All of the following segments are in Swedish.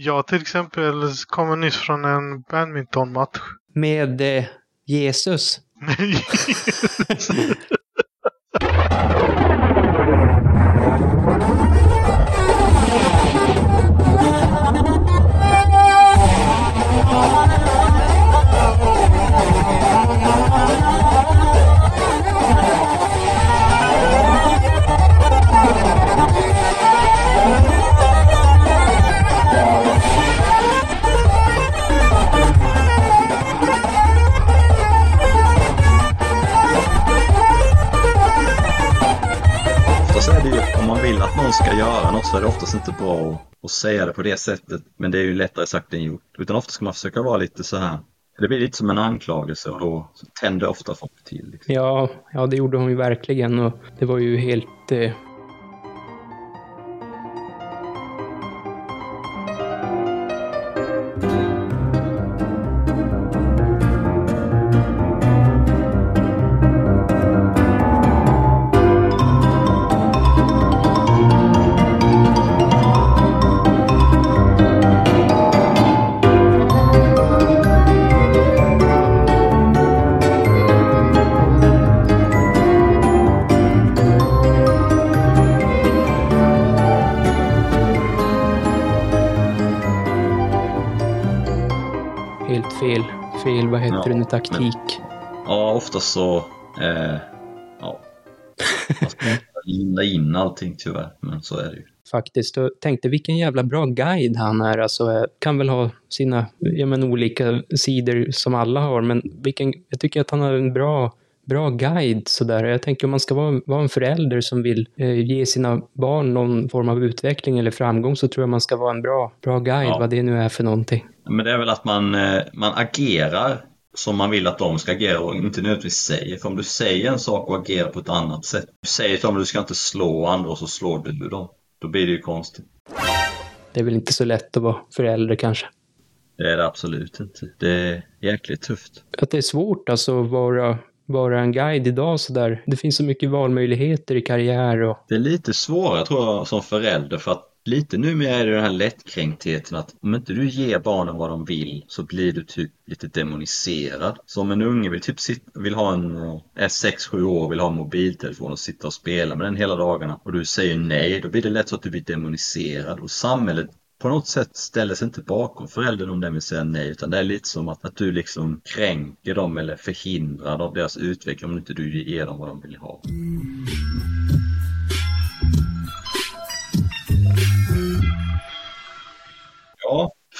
Jag till exempel kommer nyss från en badmintonmatch. Med eh, Jesus. ska så är det oftast inte bra att, att säga det på det sättet. Men det är ju lättare sagt än gjort. Utan ofta ska man försöka vara lite så här. Det blir lite som en anklagelse och då tänder ofta folk till. Liksom. Ja, ja, det gjorde hon ju verkligen och det var ju helt... Eh... vad heter Ja, taktik? Oftast så... Eh, ja. Man ska linda in allting tyvärr. Men så är det ju. Faktiskt. Och tänkte vilken jävla bra guide han är. Alltså, eh, kan väl ha sina ja, men, olika sidor som alla har, men vilken, jag tycker att han har en bra bra guide sådär. Jag tänker om man ska vara, vara en förälder som vill eh, ge sina barn någon form av utveckling eller framgång så tror jag man ska vara en bra, bra guide, Ja. vad det nu är för någonting. Men det är väl att man, eh, man agerar som man vill att de ska agera och inte nödvändigtvis säger. För om du säger en sak och agerar på ett annat sätt. Du säger till dem att du ska inte slå andra och så slår du dem. Då blir det ju konstigt. Det är väl inte så lätt att vara förälder kanske. Det är det absolut inte. Det är jäkligt tufft. Att det är svårt alltså att vara, vara en guide idag sådär. Det finns så mycket valmöjligheter i karriär och Det är lite svårare tror jag som förälder för att lite numera är det den här lättkränktheten att om inte du ger barnen vad de vill så blir du typ lite demoniserad. Så om en unge vill typ sitta, vill ha en, eh, är 6-7 år och vill ha en mobiltelefon och sitta och spela med den hela dagarna och du säger nej, då blir det lätt så att du blir demoniserad och samhället på något sätt ställer sig inte bakom föräldern om den vill säga nej utan det är lite som att, att du liksom kränker dem eller förhindrar dem deras utveckling om inte du ger dem vad de vill ha. Mm.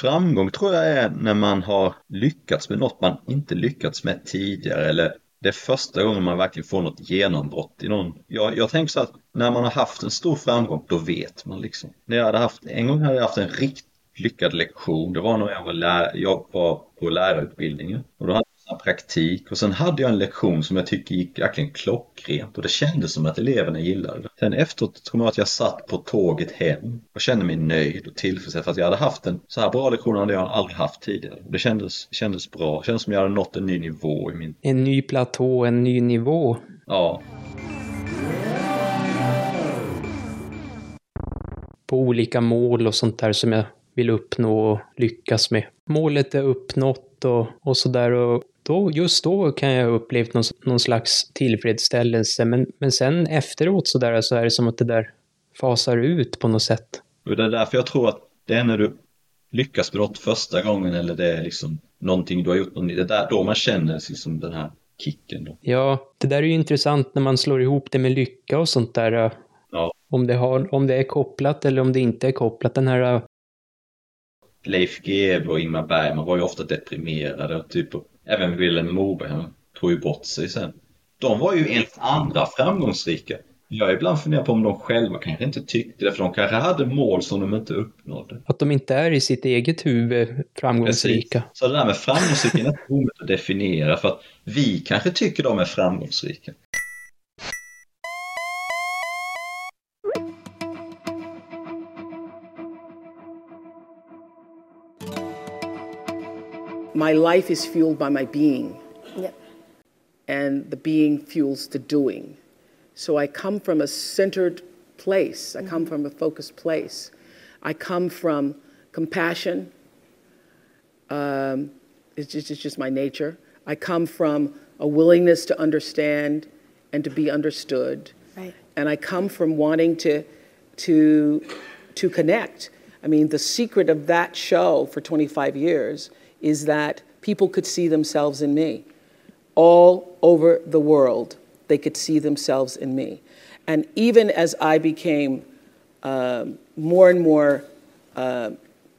Framgång tror jag är när man har lyckats med något man inte lyckats med tidigare eller det är första gången man verkligen får något genombrott i någon. Jag, jag tänker så att när man har haft en stor framgång, då vet man liksom. När jag hade haft, en gång hade jag haft en riktigt lyckad lektion. Det var när jag var, lär, jag var på lärarutbildningen. Och då hade praktik och sen hade jag en lektion som jag tycker gick verkligen klockrent och det kändes som att eleverna gillade det. Sen efteråt tror jag att jag satt på tåget hem och kände mig nöjd och tillfredsställd för att jag hade haft en så här bra lektion hade jag aldrig haft tidigare. Det kändes, kändes bra, det kändes som jag hade nått en ny nivå i min... en ny platå, en ny nivå. Ja, på olika mål och sånt där som jag vill uppnå och lyckas med. Målet är uppnått och, och sådär och då, just då kan jag ha upplevt någon, någon slags tillfredsställelse men, men sen efteråt sådär så är det som att det där fasar ut på något sätt. och det är därför jag tror att det är när du lyckas något första gången eller det är liksom någonting du har gjort, det är där, då man känner liksom den här kicken då. Ja, det där är ju intressant när man slår ihop det med lycka och sånt där. Ja. Om det, har, om det är kopplat eller om det inte är kopplat. Den här Leif GW och Ingmar Bergman var ju ofta deprimerade och typ även Vilhelm Moberg han tog ju bort sig sen. De var ju enligt andra framgångsrika. Jag ibland funderat på om de själva kanske inte tyckte det för de kanske hade mål som de inte uppnådde. att de inte är i sitt eget huvud framgångsrika. Så det där med framgångsrika är inte omöjligt att definiera för att vi kanske tycker de är framgångsrika. My life is fueled by my being, Yep. and the being fuels the doing. So I come from a centered place, I come from a focused place. I come from compassion. Um, it's, just, it's just my nature. I come from a willingness to understand and to be understood. Right. And I come from wanting to, to, to connect. I mean, the secret of that show for 25 years is that people could see themselves in me. All over the world, they could see themselves in me. And even as I became um, more and more uh,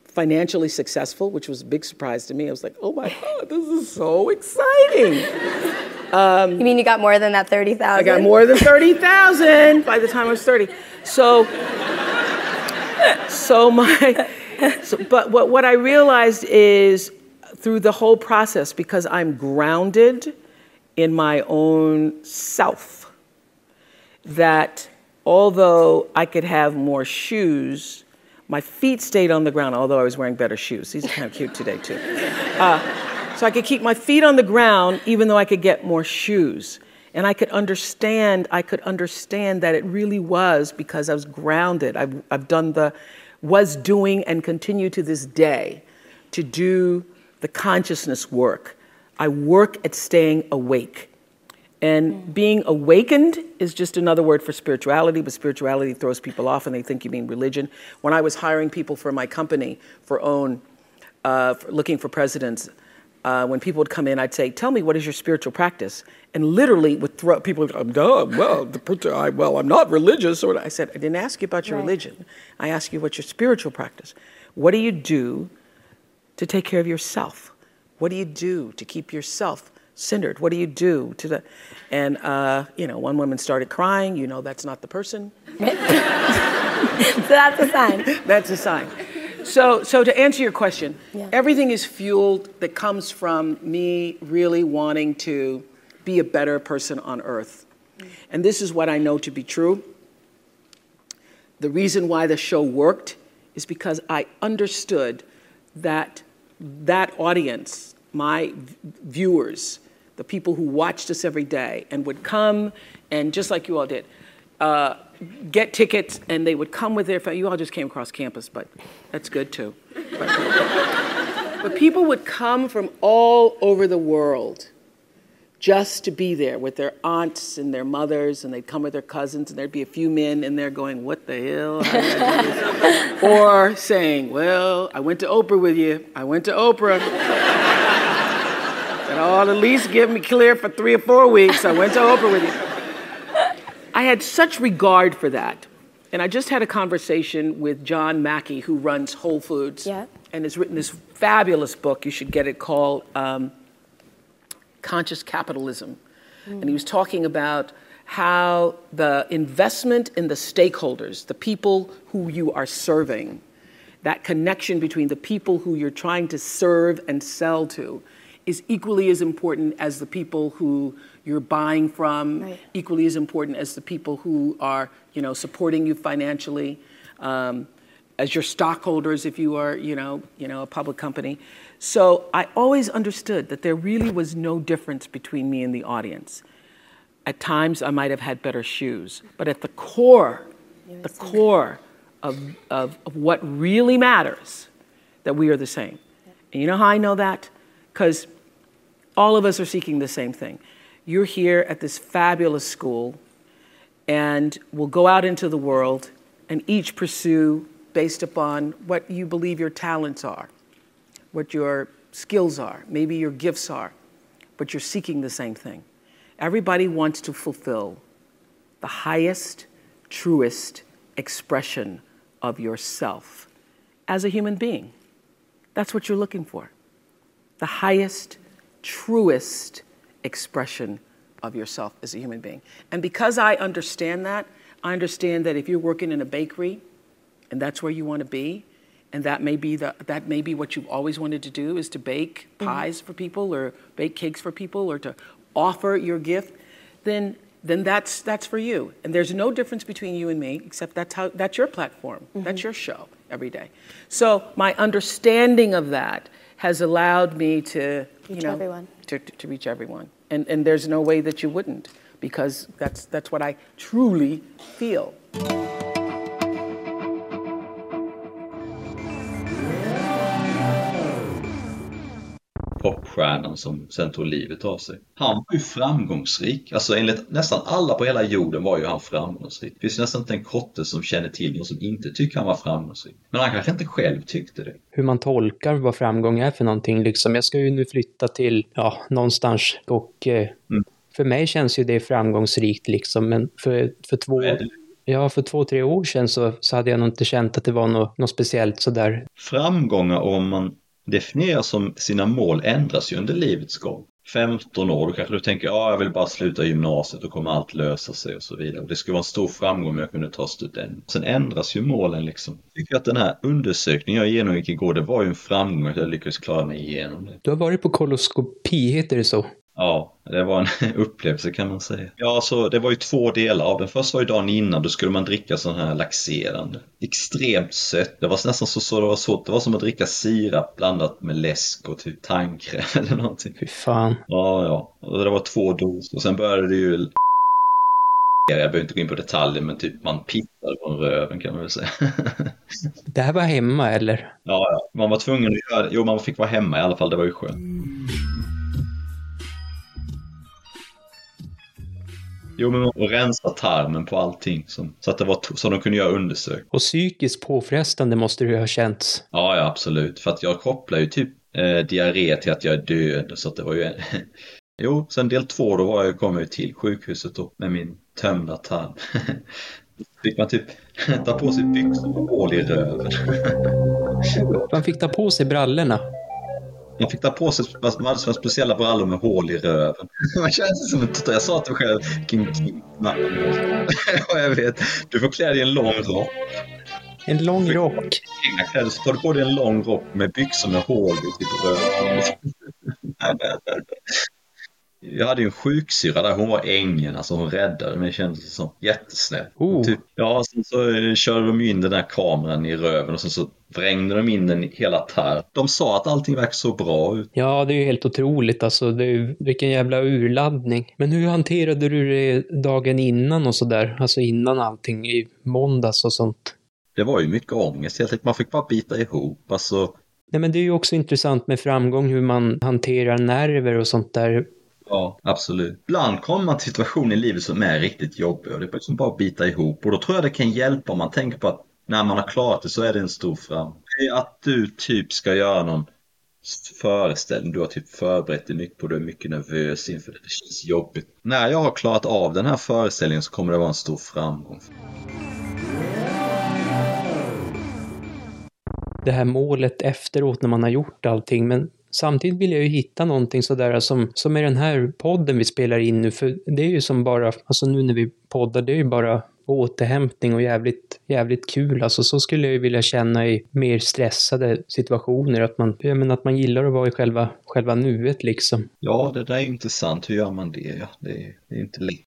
financially successful, which was a big surprise to me, I was like, oh my God, this is so exciting. you mean you got more than that 30,000? I got more than 30,000 by the time I was 30. So, so my, so, but what, what I realized is through the whole process, because I'm grounded in my own self, that although I could have more shoes, my feet stayed on the ground, although I was wearing better shoes. These are kind of cute today, too. Uh, so I could keep my feet on the ground even though I could get more shoes. And I could understand, I could understand that it really was because I was grounded. I've, I've done the, was doing and continue to this day to do the consciousness work. I work at staying awake. And being awakened is just another word for spirituality, but spirituality throws people off and they think you mean religion. When I was hiring people for my company for OWN, uh, for looking for presidents, uh, when people would come in, I'd say, "Tell me, what is your spiritual practice?" And literally would throw people. Would go, Duh, well, the, I, well, I'm not religious. Or I said, I didn't ask you about your Right. religion. I asked you what's your spiritual practice. What do you do to take care of yourself? What do you do to keep yourself centered? What do you do to the? And uh, you know, one woman started crying. You know, that's not the person. So that's a sign. That's a sign. So, so to answer your question, Yeah. everything is fueled that comes from me really wanting to be a better person on earth. And this is what I know to be true. The reason why the show worked is because I understood that that audience, my viewers, the people who watched us every day and would come and just like you all did, uh, get tickets and they would come with their family. You all just came across campus, but that's good too. But people would come from all over the world just to be there with their aunts and their mothers, and they'd come with their cousins, and there'd be a few men in there going, What the hell? How did I do this?" or saying, Well, I went to Oprah with you. I went to Oprah. and all at least give me clear for three or four weeks. I went to Oprah with you. I had such regard for that. And I just had a conversation with John Mackey, who runs Whole Foods, Yeah. and has written this fabulous book. You should get it called um, Conscious Capitalism. And he was talking about how the investment in the stakeholders, the people who you are serving, that connection between the people who you're trying to serve and sell to, is equally as important as the people who you're buying from, Right. equally as important as the people who are, you know, supporting you financially, um, as your stockholders if you are, you know, you know, a public company. So I always understood that there really was no difference between me and the audience. At times, I might have had better shoes, but at the core, the core of, of, of what really matters, that we are the same. And you know how I know that? Because all of us are seeking the same thing. You're here at this fabulous school, and we'll go out into the world and each pursue based upon what you believe your talents are, what your skills are, maybe your gifts are, but you're seeking the same thing. Everybody wants to fulfill the highest, truest expression of yourself as a human being. That's what you're looking for. The highest, truest expression of yourself as a human being. And because I understand that, I understand that if you're working in a bakery and that's where you want to be, and that may be the that may be what you've always wanted to do is to bake mm-hmm. pies for people or bake cakes for people or to offer your gift, then then that's that's for you. And there's no difference between you and me except that's how that's your platform. Mm-hmm. That's your show every day. So my understanding of that has allowed me to you Reach know everyone. to, to, to reach everyone. And and there's no way that you wouldn't because that's that's what I truly feel. Popstjärnan som sen tog livet av sig. Han var ju framgångsrik. Alltså enligt nästan alla på hela jorden var ju han framgångsrik. Det finns nästan inte en kotte som känner till någon som inte tycker han var framgångsrik. Men han kanske inte själv tyckte det. Hur man tolkar vad framgång är för någonting liksom. Jag ska ju nu flytta till, ja, någonstans och eh, Mm. för mig känns ju det framgångsrikt liksom. Men för, för två... Ja, för två, tre år sedan så, så hade jag nog inte känt att det var något, något speciellt sådär. Framgångar om man definierar som sina mål ändras ju under livets gång. 15 år, då kanske du tänker ja, jag vill bara sluta gymnasiet och kommer allt lösa sig och så vidare. Och det skulle vara en stor framgång om jag kunde ta student. Sen ändras ju målen liksom. Jag tycker att den här undersökningen jag genomgick igår, det var ju en framgång att jag lyckades klara mig igenom det. Du har varit på koloskopi, heter det så? Ja, det var en upplevelse kan man säga. Ja, så det var ju två delar av den. Först var ju dagen innan, då skulle man dricka sån här laxerande. Extremt sött. Det var nästan så, så det var svårt. Det var som att dricka sirap blandat med läsk och typ tandkräm eller någonting. Fy fan. Ja, ja. Och det var två doser. Och sen började det ju... Jag behöver inte gå in på detaljer, men typ man pittade på röven kan man väl säga. Det här var hemma, eller? ja, ja. Man var tvungen att göra det. Jo, man fick vara hemma i alla fall. Det var ju skönt. Jo, men och rensa tarmen på allting som, så att det var så de kunde göra undersökning. Och psykiskt påfrestande måste det ju ha känts. Ja, ja, absolut. För att jag kopplar ju typ eh, diarré till att jag är död. Så att det var ju en... Jo, sen del två då var jag, kom jag ju till sjukhuset då med min tömda tarm. Fick man typ ta på sig byxor med hål i röven. Man fick ta på sig brallorna. Man fick ta på sig man hade såna speciella brallor med hål i röven. Man känns som en total... Jag sa till mig själv, vilken. Ja, jag vet. Du får klä dig i en lång rock. En lång rock. Så tar du på dig en lång rock med byxor med hål i typ röven. Jag hade ju en sjuksyra där, hon var ängeln, alltså hon räddade mig kändes det som. Jättesnäll. Oh. Typ, ja, sen så eh, körde de in den där kameran i röven och sen så vrängde de in den hela tarm. De sa att allting verkar så bra ut. Ja, det är ju helt otroligt alltså. Det är, ju- vilken jävla urladdning. Men hur hanterade du det dagen innan och sådär? Alltså innan allting i måndags och sånt. Det var ju mycket ångest helt enkelt. Man fick bara bita ihop. Alltså, Nej, men det är ju också intressant med framgång hur man hanterar nerver och sånt där ja, absolut. Ibland kommer man till situationer i livet som är riktigt jobbiga och det är liksom bara att bita ihop. Och då tror jag det kan hjälpa om man tänker på att när man har klarat det så är det en stor framgång. Att du typ ska göra någon föreställning du har typ förberett dig mycket på, du är mycket nervös inför det, det känns jobbigt. När jag har klarat av den här föreställningen så kommer det vara en stor framgång. Det här målet efteråt när man har gjort allting. Men samtidigt vill jag ju hitta någonting sådär som, som är den här podden vi spelar in nu. För det är ju som bara, alltså nu när vi poddar, det är ju bara återhämtning och jävligt, jävligt kul. Alltså så skulle jag ju vilja känna i mer stressade situationer. Att man, jag menar, att man gillar att vara i själva, själva nuet liksom. Ja, det där är intressant. Hur gör man det? Ja, det är, det är inte lätt.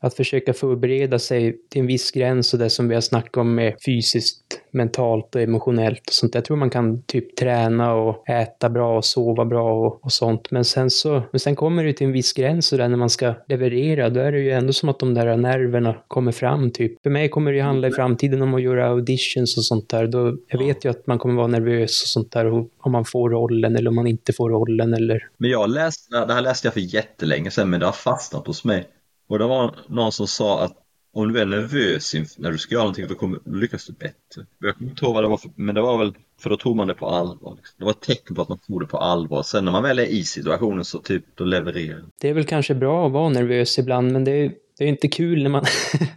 Att försöka förbereda sig till en viss gräns och det som vi har snackat om med fysiskt, mentalt och emotionellt och sånt. Jag tror man kan typ träna och äta bra och sova bra och, och sånt. Men sen så, men sen kommer det till en viss gräns och där när man ska leverera, då är det ju ändå som att de där nerverna kommer fram typ. För mig kommer det ju handla i framtiden om att göra auditions och sånt där. Då, jag vet ju att man kommer vara nervös och sånt där och om man får rollen eller om man inte får rollen eller Men jag läste, det här läste jag för jättelänge sedan men det har fastnat hos mig. Och det var någon som sa att om du är nervös när du ska göra någonting då kommer, då lyckas du bättre. Jag kommer inte ihåg vad det var för, men det var väl för då tog man det på allvar. Liksom. Det var ett tecken på att man tog det på allvar. Sen när man väl är i situationen så typ, då levererar. Det är väl kanske bra att vara nervös ibland, men det är, det är inte kul när man...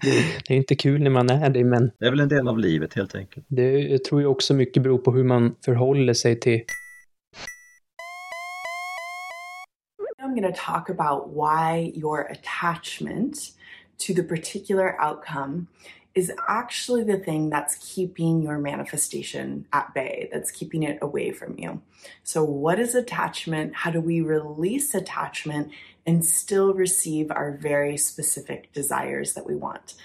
det är inte kul när man är det, men Det är väl en del av livet helt enkelt. det, jag tror ju också mycket beror på hur man förhåller sig till... going to talk about why your attachment to the particular outcome is actually the thing that's keeping your manifestation at bay, that's keeping it away from you. So, what is attachment? How do we release attachment and still receive our very specific desires that we want?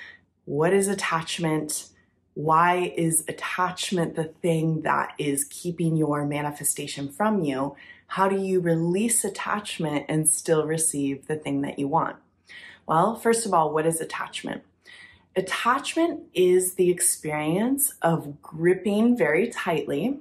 What is attachment? Why is attachment the thing that is keeping your manifestation from you? How do you release attachment and still receive the thing that you want? Well, first of all, what is attachment? Attachment is the experience of gripping very tightly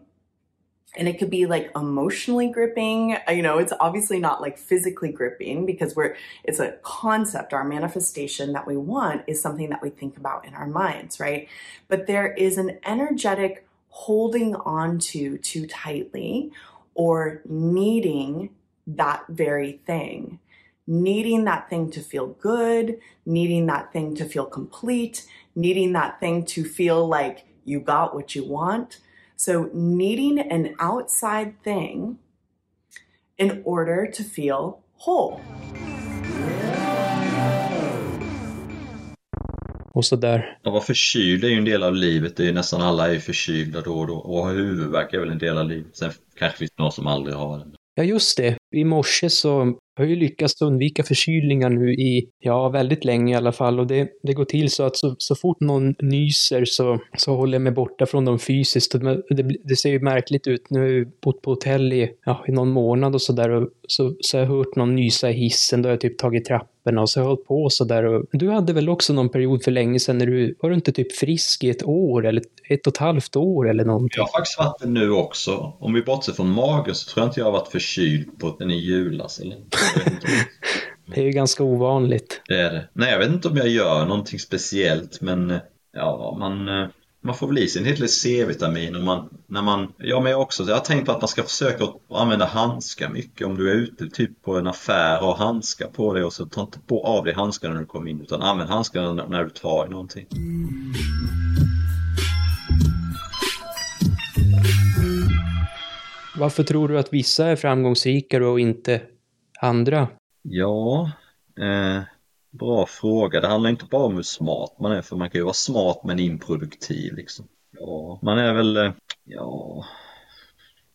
and it could be like emotionally gripping uh, you know it's obviously not like physically gripping because we're it's a concept our manifestation that we want is something that we think about in our minds right but there is an energetic holding on to too tightly or needing that very thing needing that thing to feel good needing that thing to feel complete needing that thing to feel like you got what you want so, needing an outside thing in order to feel whole. Och sådär. Att vara förkyld är ju en del av livet. Det är ju nästan alla är förkylda då och då. Och ha huvudvärk är väl en del av livet. Sen kanske finns det någon som aldrig har det. Ja, just det. I morse så har ju lyckats undvika förkylningar nu i, ja, väldigt länge i alla fall. Och det, det går till så att så, så fort någon nyser så, så håller jag mig borta från dem fysiskt. Det, det, ser ju märkligt ut. Nu har jag bott på hotell i, ja, i någon månad och sådär. Så, så har jag hört någon nysa i hissen. Då har jag typ tagit trapporna och så har jag hållit på sådär. Du hade väl också någon period för länge sedan när du, var du inte typ frisk i ett år eller ett och ett halvt år eller någonting? Jag har faktiskt varit det nu också. Om vi bortser från magen så tror jag inte jag har varit förkyld på den i julas eller Det är ju ganska ovanligt. Det är det. Nej, jag vet inte om jag gör någonting speciellt, men ja, man, man får väl i sig del C-vitamin och man, när man, jag med också, jag har tänkt på att man ska försöka använda handskar mycket om du är ute typ på en affär och har handskar på dig och så ta inte på av dig handskarna när du kommer in utan använd handskarna när du tar i någonting. Varför tror du att vissa är framgångsrikare och inte andra? Ja, eh, bra fråga. Det handlar inte bara om hur smart man är, för man kan ju vara smart men improduktiv liksom. Ja, man är väl, eh, ja,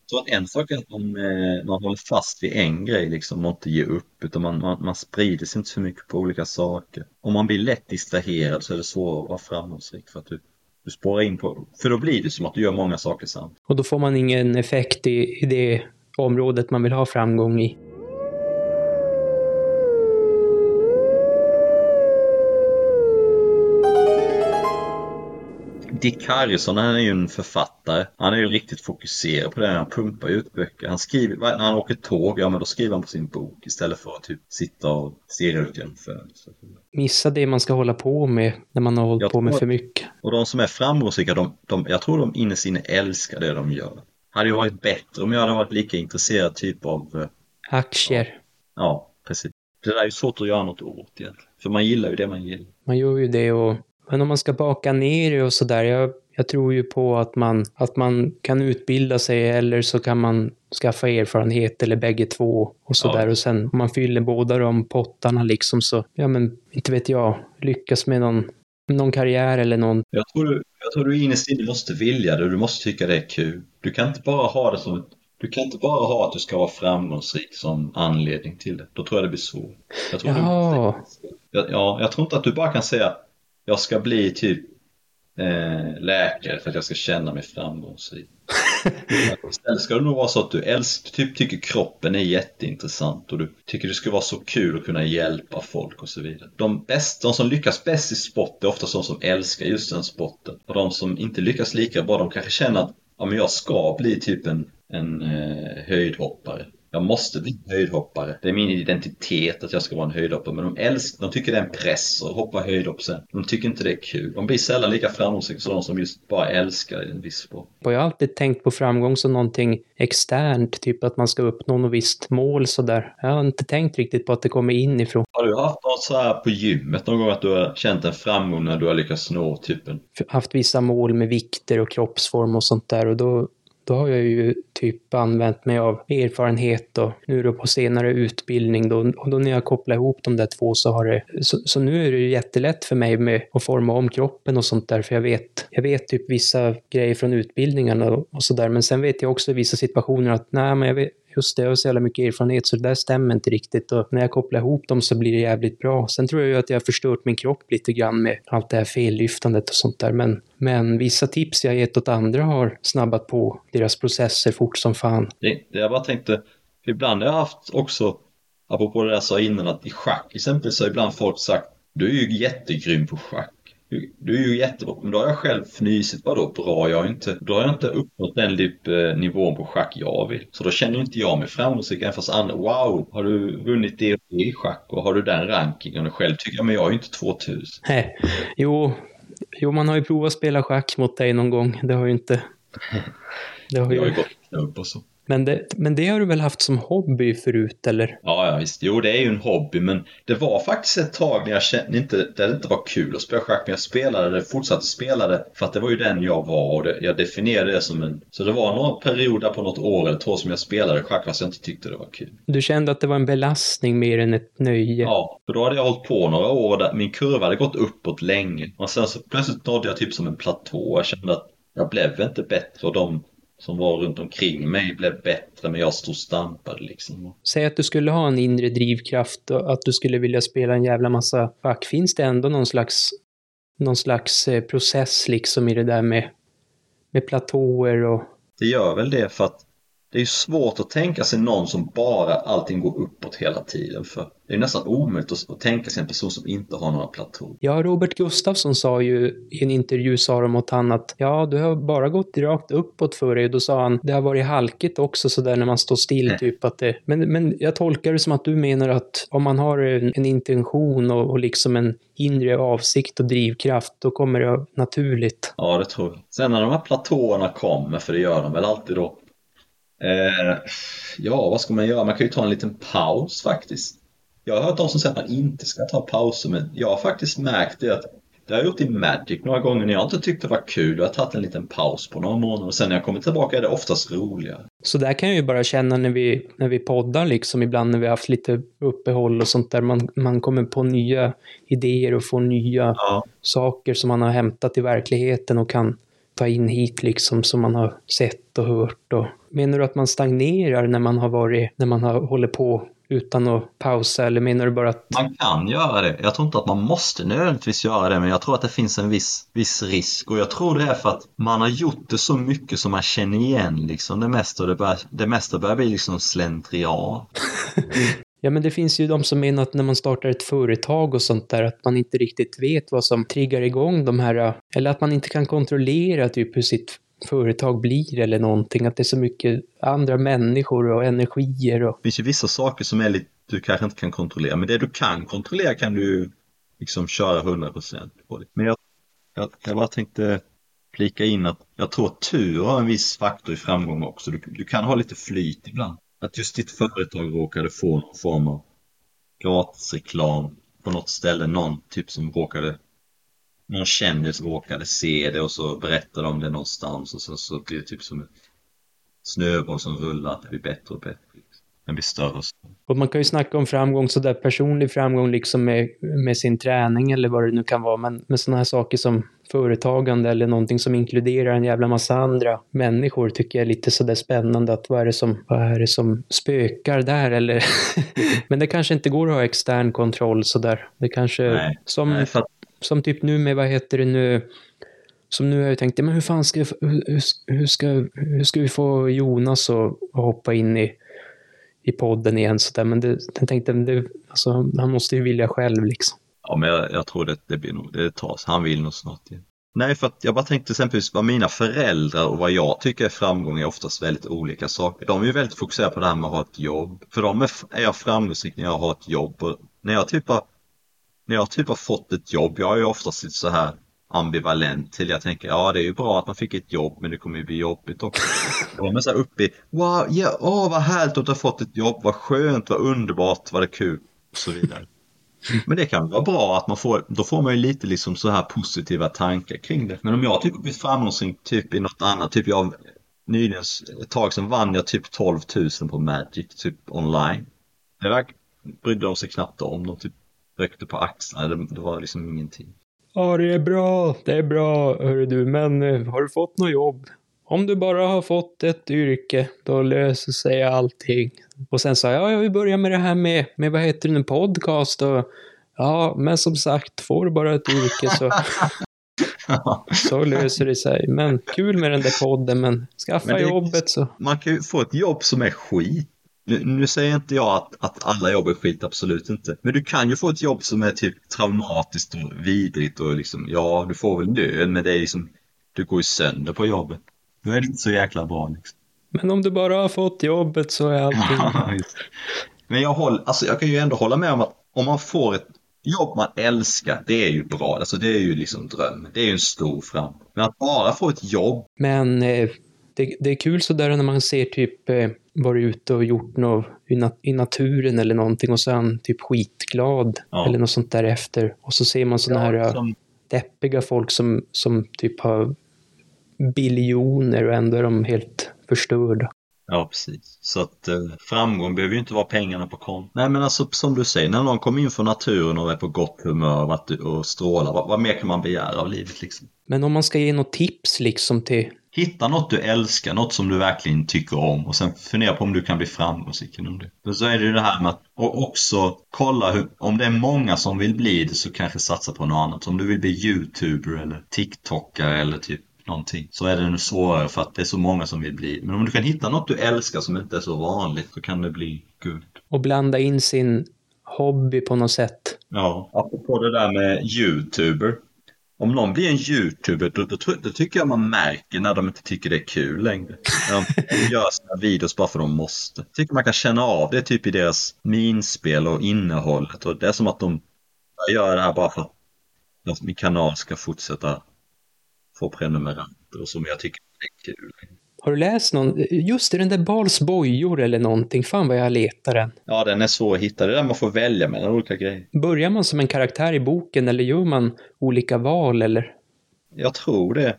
jag tror att en sak är att man, eh, man håller fast vid en grej liksom och inte ger upp utan man, man, man sprider sig inte så mycket på olika saker. Om man blir lätt distraherad så är det svårt att vara framgångsrik för att du, du spårar in på, för då blir det som att du gör många saker samtidigt. Och då får man ingen effekt i, i det området man vill ha framgång i. Dick Harrison, han är ju en författare. Han är ju riktigt fokuserad på det. Han pumpar ut böcker. Han skriver, när han åker tåg, ja men då skriver han på sin bok istället för att typ sitta och stirra ut genom fönstret. Missa det man ska hålla på med när man har hållit Jag på med för mycket. Och de som är framgångsrika, de, de, jag tror de inne älskar det de gör. Hade ju varit bättre om jag hade varit lika intresserad typ av, eh, Aktier. ja precis. Det där är ju svårt att göra något åt egentligen. För man gillar ju det man gillar. Man gör ju det och... Men om man ska baka ner det och sådär, jag, jag tror ju på att man, att man kan utbilda sig eller så kan man skaffa erfarenhet eller bägge två och sådär. Ja. Och sen om man fyller båda de pottarna liksom så, ja men inte vet jag, lyckas med någon, någon karriär eller någon. Jag tror du, jag tror du innerst inne måste vilja det och du måste tycka det är kul. Du kan inte bara ha det som ett du kan inte bara ha att du ska vara framgångsrik som anledning till det. Då tror jag det blir svårt. Jag tror Jaha. du, ja, ja, jag tror inte att du bara kan säga jag ska bli typ eh, läkare för att jag ska känna mig framgångsrik. Istället ska det nog vara så att du älsk, typ tycker kroppen är jätteintressant och du tycker det skulle vara så kul att kunna hjälpa folk och så vidare. De, bäst, de som lyckas bäst i sport är ofta de som älskar just den sporten. Och de som inte lyckas lika bra, de kanske känner att ja, men jag ska bli typ en, en eh, höjdhoppare. Jag måste bli höjdhoppare. Det är min identitet att jag ska vara en höjdhoppare. Men de, älskar, de tycker det är en press att hoppa höjdhopp sen. De tycker inte det är kul. De blir sällan lika framgångsrika som de som just bara älskar en viss sport. Jag har alltid tänkt på framgång som någonting externt, typ att man ska uppnå något visst mål sådär. Jag har inte tänkt riktigt på att det kommer inifrån. Har du haft något så här på gymmet någon gång att du har känt en framgång när du har lyckats nå typ en... haft vissa mål med vikter och kroppsform och sånt där och då, då har jag ju typ använt mig av erfarenhet och nu då på senare utbildning då, och då när jag kopplar ihop de där två så har det, så, så nu är det ju jättelätt för mig med att forma om kroppen och sånt där för jag vet, jag vet typ vissa grejer från utbildningarna och, och sådär men sen vet jag också i vissa situationer att nej men jag vet, just det, jag har så jävla mycket erfarenhet så det där stämmer inte riktigt och när jag kopplar ihop dem så blir det jävligt bra. Sen tror jag ju att jag har förstört min kropp lite grann med allt det här fellyftandet och sånt där men, men vissa tips jag gett åt andra har snabbat på deras processer fort som fan. Det, det jag bara tänkte, ibland har jag haft också, apropå det jag sa innan, att i schack exempelvis så har ibland folk sagt du är ju jättegrym på schack du, du är ju jättebra, men då har jag själv fnysit, vadå bra? Jag har inte, då har jag inte uppnått den typ, eh, nivån på schack jag vill. Så då känner inte jag mig framgångsrik, även fast andra, wow, har du vunnit det i schack och har du den rankingen? Och själv tycker jag, men jag är ju inte 2000. Nej. Jo, jo, man har ju provat att spela schack mot dig någon gång. Det har ju inte... Det har Jag har ju ju... gått klubb och så. Men, det, men det har du väl haft som hobby förut, eller? Ja, ja visst. Jo, det är ju en hobby, men det var faktiskt ett tag när jag kände inte, där det inte var kul att spela schack, men jag spelade det, fortsatte spela det, för att det var ju den jag var och det, jag definierade det som en... Så det var några perioder på något år eller två som jag spelade schack fast jag inte tyckte det var kul. Du kände att det var en belastning mer än ett nöje? Ja, för då hade jag hållit på några år där min kurva hade gått uppåt länge. Och sen så plötsligt nådde jag typ som en platå. Jag kände att jag blev inte bättre och de som var runt omkring mig blev bättre men jag stod och stampade liksom. Säg att du skulle ha en inre drivkraft och att du skulle vilja spela en jävla massa schack. Finns det ändå någon slags, någon slags eh, process liksom i det där med, med platåer och... Det gör väl det för att det är ju svårt att tänka sig någon som bara allting går uppåt hela tiden för det är nästan omöjligt att, tänka sig en person som inte har några platåer. Ja, Robert Gustafsson sa ju i en intervju, sa de åt han att ja, du har bara gått rakt uppåt för dig. Då sa han, det har varit halkigt också sådär när man står still, typ att det... Men, men jag tolkar det som att du menar att om man har en, en intention och, och liksom en inre avsikt och drivkraft, då kommer det naturligt. Ja, det tror jag. Sen när de här platåerna kommer, för det gör de väl alltid då. Eh, ja, vad ska man göra? Man kan ju ta en liten paus faktiskt. Jag har hört de som säger att man inte ska ta pauser, men jag har faktiskt märkt det att det har jag gjort i Magic några gånger när jag inte tyckte det var kul. Jag har tagit en liten paus på några månader och sen när jag kommer tillbaka är det oftast roligare. Så där kan jag ju bara känna när vi, när vi poddar liksom, ibland när vi har haft lite uppehåll och sånt där. Man, man kommer på nya idéer och får nya Ja. saker som man har hämtat i verkligheten och kan ta in hit liksom som man har sett och hört. Och... Menar du att man stagnerar när man har varit, när man har hållit på utan att pausa eller menar du bara att Man kan göra det. Jag tror inte att man måste nödvändigtvis göra det, men jag tror att det finns en viss, viss risk. Och jag tror det är för att man har gjort det så mycket som man känner igen liksom det mesta. Och det, börjar, det mesta börjar bli liksom slentrian. Ja, men det finns ju de som menar att när man startar ett företag och sånt där, att man inte riktigt vet vad som triggar igång de här, eller att man inte kan kontrollera typ hur sitt företag blir eller någonting, att det är så mycket andra människor och energier och... Det finns ju vissa saker som är lite, du kanske inte kan kontrollera, men det du kan kontrollera kan du liksom köra 100% på det. Men jag, jag, jag bara tänkte flika in att jag tror att tur har en viss faktor i framgång också. Du, du kan ha lite flyt ibland. Att just ditt företag råkade få någon form av gratisreklam på något ställe, någon typ som råkade någon kändis råkade se det och så berättade de det någonstans och sen så blir det typ som en snöboll som rullar, att det blir bättre och bättre. Den blir större och större. Och man kan ju snacka om framgång, sådär personlig framgång liksom med, med sin träning eller vad det nu kan vara, men med sådana här saker som företagande eller någonting som inkluderar en jävla massa andra människor tycker jag är lite sådär spännande att vad är det som, vad är det som spökar där eller? men det kanske inte går att ha extern kontroll sådär. Det kanske, Nej, som, Nej, för som typ nu med, vad heter det nu, som nu har jag tänkt, men hur fan ska, hur, hur ska, hur ska vi få Jonas att hoppa in i, i podden igen så där, men det, jag tänkte, det, alltså, han måste ju vilja själv liksom. ja, men jag, jag tror det, det blir nog, det tas. Han vill nog snart igen. Nej, för att jag bara tänkte exempelvis vad mina föräldrar och vad jag tycker är framgång är oftast väldigt olika saker. De är ju väldigt fokuserade på det här med att ha ett jobb. För dem är, är jag framgångsrik när jag har ett jobb. Och när jag typ har, när jag typ har fått ett jobb, jag är ju oftast lite så här ambivalent till. Jag tänker, ja det är ju bra att man fick ett jobb men det kommer ju bli jobbigt också. Och var är så här uppe i, wow, ja, åh vad härligt att du har fått ett jobb, vad skönt, vad underbart, vad det kul och så vidare. Men det kan vara bra att man får, då får man ju lite liksom så här positiva tankar kring det. Men om jag typ blir framgångsrik typ i något annat, typ jag nyligen, ett tag sedan vann jag typ 12 000 på Magic, typ online. Det där brydde de sig knappt om, de typ ryckte på axlarna, det, det var liksom ingenting. Ja, det är bra, det är bra, hörru du, men eh, har du fått något jobb? Om du bara har fått ett yrke, då löser sig allting. Och sen sa jag, ja, jag vill börja med det här med, med vad heter det nu, podcast och ja, men som sagt, får du bara ett yrke så, så löser det sig. Men kul med den där podden, men skaffa Men det- jobbet så. Man kan ju få ett jobb som är skit. Nu, nu säger inte jag att, att alla jobb är skit, absolut inte. Men du kan ju få ett jobb som är typ traumatiskt och vidrigt och liksom, ja, du får väl lön, men det är liksom, du går ju sönder på jobbet. Då är det inte så jäkla bra liksom. Men om du bara har fått jobbet så är allting... men jag, håller, alltså, jag kan ju ändå hålla med om att om man får ett jobb man älskar, det är ju bra. Alltså det är ju liksom drömmen. Det är ju en stor framgång. Men att bara få ett jobb. Men eh, det, det, är kul sådär när man ser typ eh, varit ute och gjort något i, nat i, naturen eller någonting och sen typ skitglad ja. eller något sånt där efter. Och så ser man sådana ja, här som... deppiga folk som, som typ har biljoner och ändå är de helt förstörda. Ja, precis. Så att eh, framgång behöver ju inte vara pengarna på kontot. Nej, men alltså som du säger, när någon kommer in från naturen och är på gott humör och strålar, vad, vad mer kan man begära av livet liksom? Men om man ska ge något tips liksom till... Hitta något du älskar, något som du verkligen tycker om och sen fundera på om du kan bli framgångsrik inom det. Men så är det ju det här med att och också kolla hur, om det är många som vill bli det så kanske satsa på något annat. Om du vill bli youtuber eller tiktokare eller typ någonting så är det nu svårare för att det är så många som vill bli. Men om du kan hitta något du älskar som inte är så vanligt så kan det bly guld. Och blanda in sin hobby på något sätt. Ja, apropå det där med youtuber. Om någon blir en youtuber då, då, då, tycker jag man märker när de inte tycker det är kul längre. När de gör sina videos bara för de måste. Jag tycker man kan känna av det typ i deras minspel och innehållet. Och det är som att de gör det här bara för att min kanal ska fortsätta få prenumeranter som jag tycker är kul. Har du läst någon, just det, den där Bals bojor eller någonting, fan vad jag letar den. Ja, den är svår att hitta, det är där man får välja mellan olika grejer. Börjar man som en karaktär i boken eller gör man olika val eller? Jag tror det.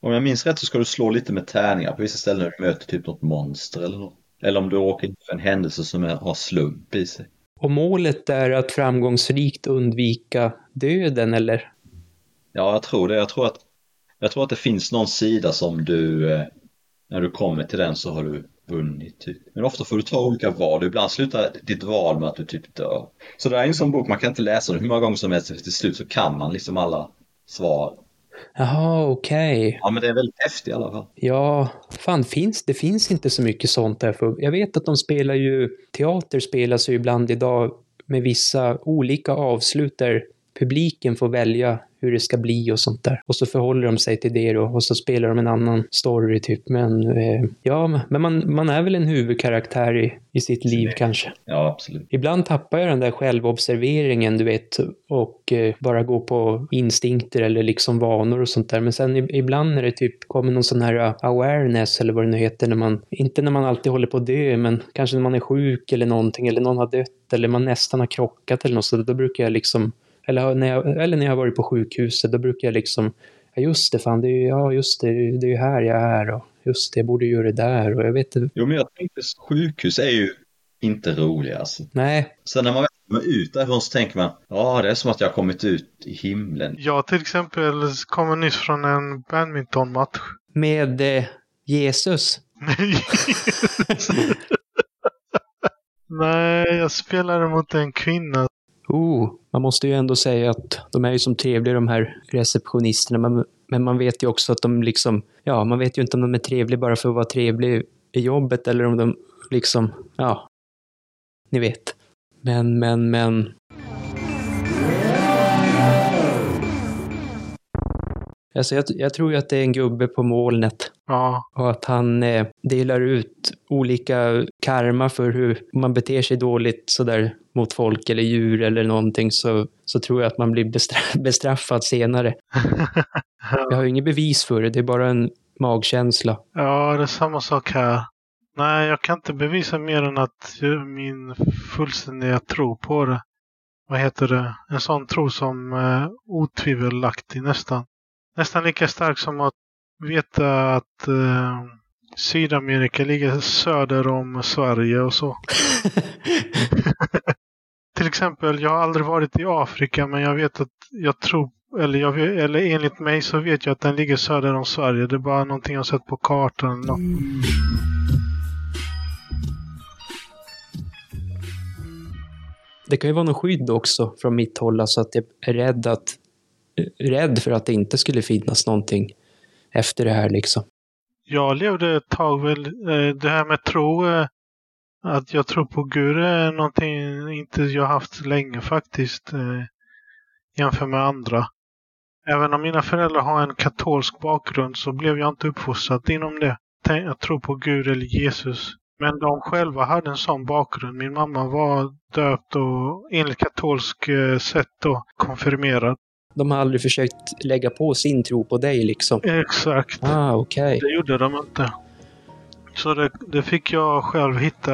Om jag minns rätt så ska du slå lite med tärningar på vissa ställen när du möter typ något monster eller något. Eller om du åker in för en händelse som är, har slump i sig. Och målet är att framgångsrikt undvika döden eller? Ja, jag tror det. Jag tror att jag tror att det finns någon sida som du, eh, när du kommer till den så har du vunnit. Typ. Men ofta får du ta olika val. Ibland slutar ditt val med att du typ dör. Så det är en sån bok, man kan inte läsa den hur många gånger som helst. Till slut så kan man liksom alla svar. Jaha, okej. Okay. Ja, men det är väldigt häftigt i alla fall. Ja, fan finns det finns inte så mycket sånt där. För jag vet att de spelar ju, teater spelas ju ibland idag med vissa olika avslut där publiken får välja hur det ska bli och sånt där. Och så förhåller de sig till det då och så spelar de en annan story typ. Men eh, ja, men man, man är väl en huvudkaraktär i, i sitt liv kanske. Ja, absolut. Ibland tappar jag den där självobserveringen, du vet, och eh, bara går på instinkter eller liksom vanor och sånt där. Men sen ibland när det typ kommer någon sån här uh, awareness eller vad det nu heter, när man, inte när man alltid håller på att dö, men kanske när man är sjuk eller någonting, eller någon har dött, eller man nästan har krockat eller något så då brukar jag liksom eller när, jag, eller när jag har varit på sjukhuset, då brukar jag liksom, ja just det, fan, det är, ja just det, det är ju här jag är och just det, jag borde göra det där och jag vet inte. Jo, men jag tänkte sjukhus är ju inte roliga alltså. Nej. Sen när man kommer ut därifrån så tänker man, ja det är som att jag har kommit ut i himlen. Jag till exempel kommer nyss från en badmintonmatch. Med eh, Jesus? Nej, jag spelade mot en kvinna Oh, man måste ju ändå säga att de är ju som trevliga de här receptionisterna, men, men man vet ju också att de liksom, ja, man vet ju inte om de är trevliga bara för att vara trevliga i jobbet eller om de liksom, ja, ni vet. Men, men, men, Alltså jag, jag, tror ju att det är en gubbe på molnet. Ja. Och att han eh, delar ut olika karma för hur man beter sig dåligt sådär mot folk eller djur eller någonting så, så tror jag att man blir bestraff bestraffad senare. jag har ju inget bevis för det, det är bara en magkänsla. Ja, det är samma sak här. Nej, jag kan inte bevisa mer än att min fullständiga tro på det. Vad heter det? En sån tro som eh, otvivelaktig nästan nästan lika stark som att veta att eh, Sydamerika ligger söder om Sverige och så. Till exempel, jag har aldrig varit i Afrika men jag vet att jag tror, eller, jag, eller enligt mig så vet jag att den ligger söder om Sverige. Det är bara någonting jag sett på kartan. Eller Det kan ju vara något skydd också från mitt håll, alltså att jag är rädd att rädd för att det inte skulle finnas någonting efter det här liksom. Jag levde ett tag väl, eh, det här med tro, eh, Att jag tror på Gud är någonting inte jag haft länge faktiskt. Eh, jämfört med andra. Även om mina föräldrar har en katolsk bakgrund så blev jag inte uppfostrad inom det. Jag tror på Gud eller Jesus. Men de själva hade en sån bakgrund. Min mamma var döpt och enligt katolsk eh, sätt då konfirmerad. De har aldrig försökt lägga på sin tro på dig liksom? Exakt. Ah. Okay. Det gjorde de inte. Så det, det, fick jag själv hitta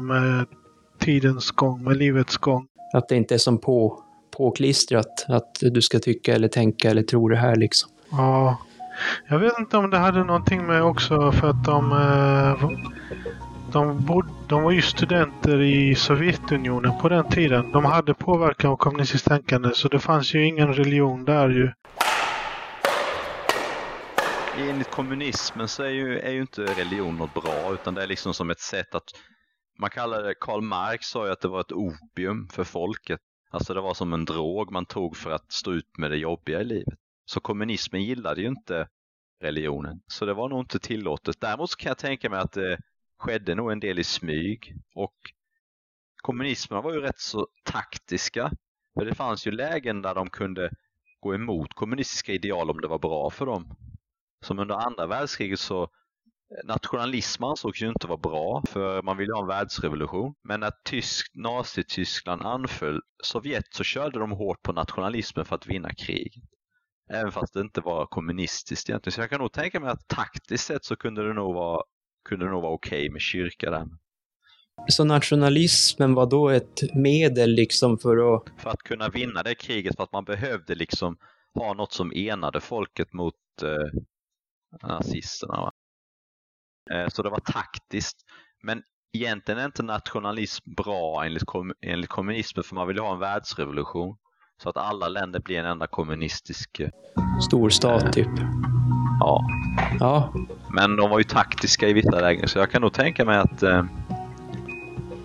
med tidens gång, med livets gång. Att det inte är som på, påklistrat, att du ska tycka eller tänka eller tro det här liksom? Ja. Jag vet inte om det hade någonting med också för att de eh, de, bod, de var ju studenter i Sovjetunionen på den tiden. De hade påverkan av kommunistiskt tänkande så det fanns ju ingen religion där ju. Enligt kommunismen så är ju, är ju inte religion något bra utan det är liksom som ett sätt att man kallar det, Karl Marx sa ju att det var ett opium för folket. Alltså det var som en drog man tog för att stå ut med det jobbiga i livet. Så kommunismen gillade ju inte religionen. Så det var nog inte tillåtet. Däremot kan jag tänka mig att det skedde nog en del i smyg och kommunisterna var ju rätt så taktiska. För det fanns ju lägen där de kunde gå emot kommunistiska ideal om det var bra för dem. Som under andra världskriget så nationalism ansågs ju inte vara bra för man ville ha en världsrevolution. Men när tysk, Nazityskland anföll Sovjet så körde de hårt på nationalismen för att vinna kriget. Även fast det inte var kommunistiskt egentligen. Så jag kan nog tänka mig att taktiskt sett så kunde det nog vara kunde det nog vara okej okay med kyrka där. Så nationalismen var då ett medel liksom för att... För att kunna vinna det kriget, för att man behövde liksom ha något som enade folket mot eh, nazisterna. Eh, så det var taktiskt. Men egentligen är inte nationalism bra enligt, kom enligt kommunismen för man vill ha en världsrevolution. Så att alla länder blir en enda kommunistisk... Eh, Storstat eh, typ. Ja. ja. Men de var ju taktiska i vissa lägen så jag kan nog tänka mig att, eh,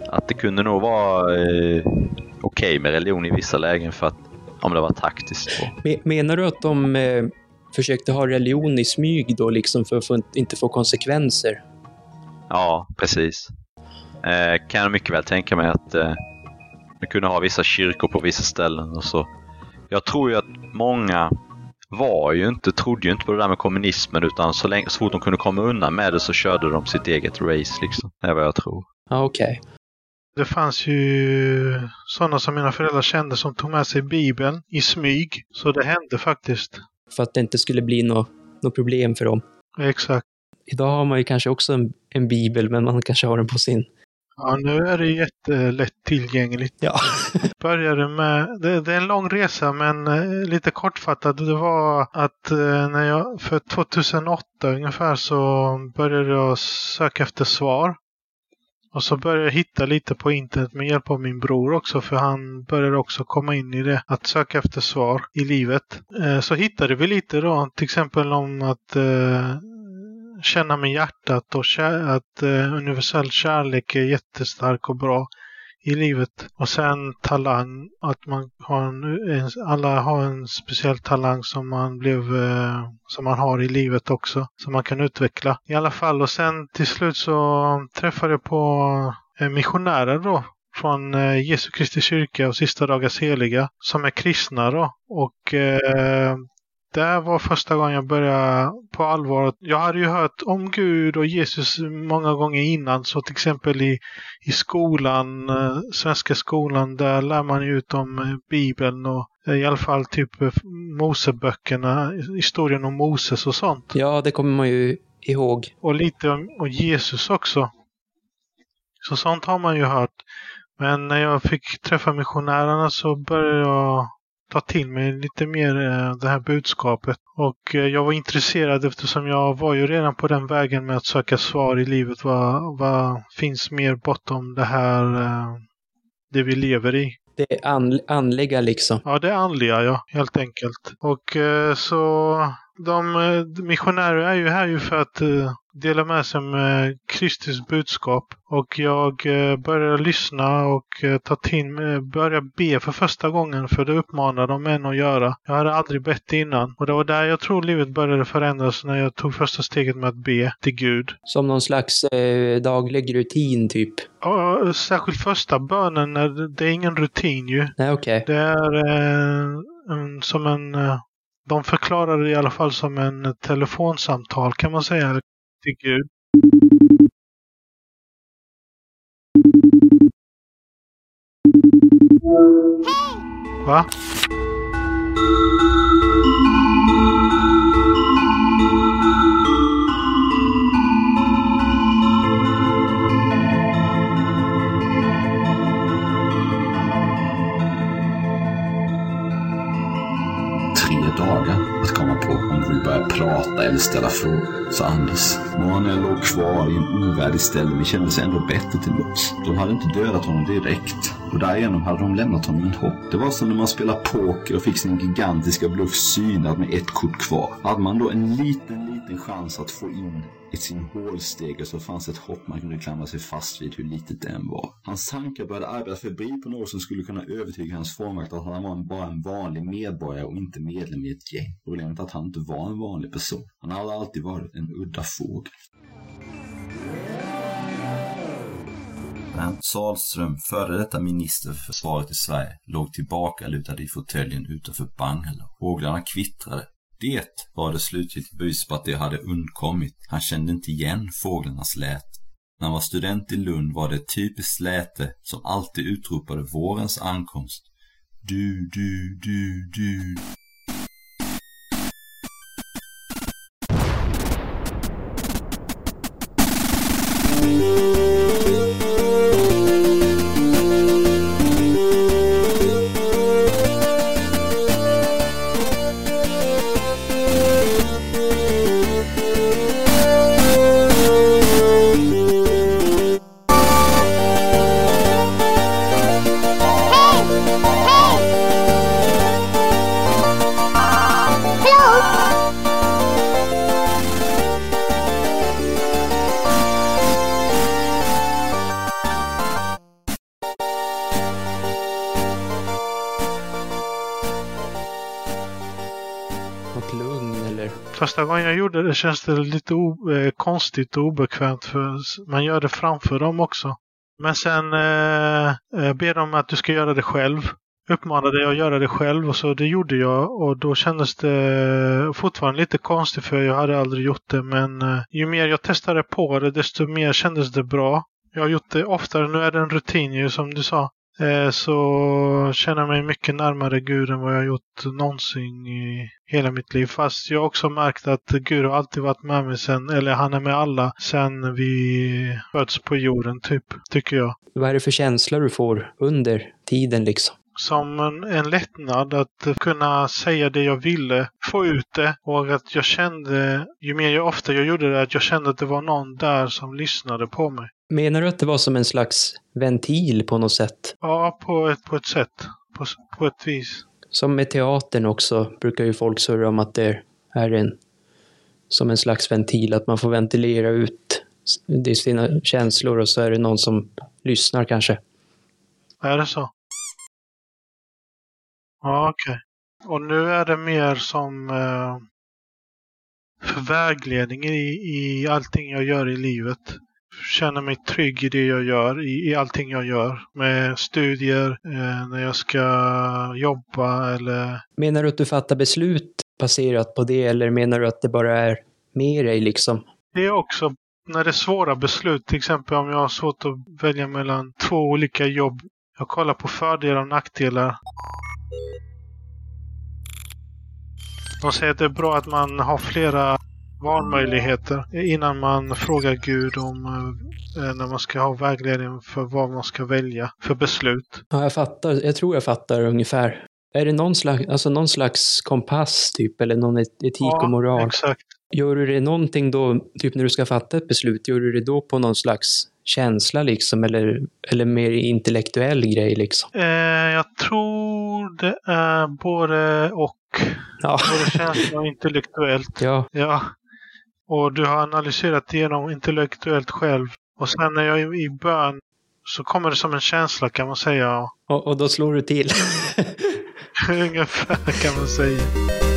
att det kunde nog vara eh, okej okay med religion i vissa lägen för att om det var taktiskt. Menar du att de eh, försökte ha religion i smyg då liksom för att inte få konsekvenser? Ja, precis. Eh, kan jag mycket väl tänka mig att eh, man kunde ha vissa kyrkor på vissa ställen och så. Jag tror ju att många var ju inte, trodde ju inte på det där med kommunismen utan så, länge, så fort de kunde komma undan med det så körde de sitt eget race liksom. Det är vad jag tror. Ja, okej. Okay. Det fanns ju sådana som mina föräldrar kände som tog med sig Bibeln i smyg. Så det hände faktiskt. För att det inte skulle bli något no problem för dem. Exakt. Idag har man ju kanske också en, en bibel, men man kanske har den på sin Ja, nu är det jättelätt tillgängligt. Ja. Började med, det, det, är en lång resa men eh, lite kortfattat. Det var att eh, när jag, för 2008 ungefär så började jag söka efter svar. Och så började jag hitta lite på internet med hjälp av min bror också för han började också komma in i det. Att söka efter svar i livet. Eh, så hittade vi lite då till exempel om att eh, känna med hjärtat och att eh, universell kärlek är jättestark och bra i livet. Och sen talang, att man har en, alla har en speciell talang som man blev, eh, som man har i livet också, som man kan utveckla. I alla fall, och sen till slut så träffade jag på eh, missionärer då från eh, Jesu Kristi kyrka och Sista Dagars Heliga som är kristna då. Och eh, det var första gången jag började på allvar. Jag hade ju hört om Gud och Jesus många gånger innan. Så till exempel i, i skolan, eh, svenska skolan, där lär man ut om eh, Bibeln och eh, i alla fall typ Moseböckerna, historien om Moses och sånt. Ja, det kommer man ju ihåg. Och lite om och Jesus också. Så sånt har man ju hört. Men när jag fick träffa missionärerna så började jag ta till mig lite mer eh, det här budskapet. Och eh, jag var intresserad eftersom jag var ju redan på den vägen med att söka svar i livet. Vad, vad finns mer bortom det här, eh, det vi lever i? Det andliga liksom? Ja, det andliga, ja, helt enkelt. Och så De eh, missionärer är ju här ju för att eh, dela med sig med Kristus budskap. Och jag eh, började lyssna och eh, ta till, eh, börja be för första gången för det uppmanar de män att göra. Jag hade aldrig bett innan. Och det var där jag tror livet började förändras när jag tog första steget med att be till Gud. Som någon slags daglig rutin typ. Ja, särskilt första bönen, det är ingen rutin ju. Nej, okej. Det är som en... De förklarar det i alla fall som en telefonsamtal kan man säga till Gud. Va? Börja prata eller ställa frågor, sa Anders. Manuel låg kvar i en ovärdig ställning men kände sig ändå bättre till lots. De hade inte dödat honom direkt och därigenom hade de lämnat honom en hopp. Det var som när man spelar poker och fick sin gigantiska bluff synad med ett kort kvar. Hade man då en liten, liten chans att få in i sin hålstege så fanns ett hopp man kunde klamra sig fast vid hur litet det än var. Hans tankar började arbeta febrilt på något som skulle kunna övertyga hans fångvakt att han var bara en vanlig medborgare och inte medlem i ett gäng. Problemet är att han inte var en vanlig person. Han hade alltid varit en udda fågel. Bernt Sahlström, före detta minister för försvaret i Sverige, låg tillbaka lutad i fåtöljen utanför Bangla. Fåglarna kvittrade. Det var det slutgiltigt bevis på att det hade undkommit. Han kände inte igen fåglarnas lät. När han var student i Lund var det ett typiskt läte som alltid utropade vårens ankomst. Du, du, du, du. Det känns det lite o, eh, konstigt och obekvämt för man gör det framför dem också. Men sen eh, eh, ber de att du ska göra det själv. Uppmanade jag att göra det själv och så det gjorde jag och då kändes det fortfarande lite konstigt för jag hade aldrig gjort det men eh, ju mer jag testade på det desto mer kändes det bra. Jag har gjort det oftare, nu är det en rutin ju som du sa. Eh, så känner jag mig mycket närmare Gud än vad jag har gjort någonsin i hela mitt liv. Fast jag har också märkt att Gud har alltid varit med mig sen, eller han är med alla sen vi föds på jorden, typ, tycker jag. Vad är det för känsla du får under tiden liksom? Som en, en lättnad att kunna säga det jag ville, få ut det och att jag kände, ju mer jag ofta jag gjorde det, att jag kände att det var någon där som lyssnade på mig. Menar du att det var som en slags ventil på något sätt? Ja, på ett, på ett sätt. På, på ett vis. Som med teatern också brukar ju folk surra om att det är en som en slags ventil, att man får ventilera ut det sina känslor och så är det någon som lyssnar kanske. Är det så? Ja, okej. Och nu är det mer som eh, för vägledning i, i allting jag gör i livet. Känner mig trygg i det jag gör, i, i allting jag gör. Med studier, eh, när jag ska jobba eller... Menar du att du fattar beslut baserat på det eller menar du att det bara är med dig liksom? Det är också när det är svåra beslut, till exempel om jag har svårt att välja mellan två olika jobb. Jag kollar på fördelar och nackdelar. De säger att det är bra att man har flera valmöjligheter innan man frågar Gud om eh, när man ska ha vägledning för vad man ska välja för beslut. Ja, jag fattar. Jag tror jag fattar ungefär. Är det någon slags, alltså någon slags kompass typ eller någon et- etik och moral? exakt. Gör du det någonting då, typ när du ska fatta ett beslut, gör du det då på någon slags känsla liksom eller, eller mer intellektuell grej liksom? Eh, jag tror det är både och. Ja. både känsla och intellektuellt. Ja. Ja. Och du har analyserat igenom intellektuellt själv. Och sen när jag är i bön så kommer det som en känsla kan man säga. Och, och då slår du till. Ungefär kan man säga.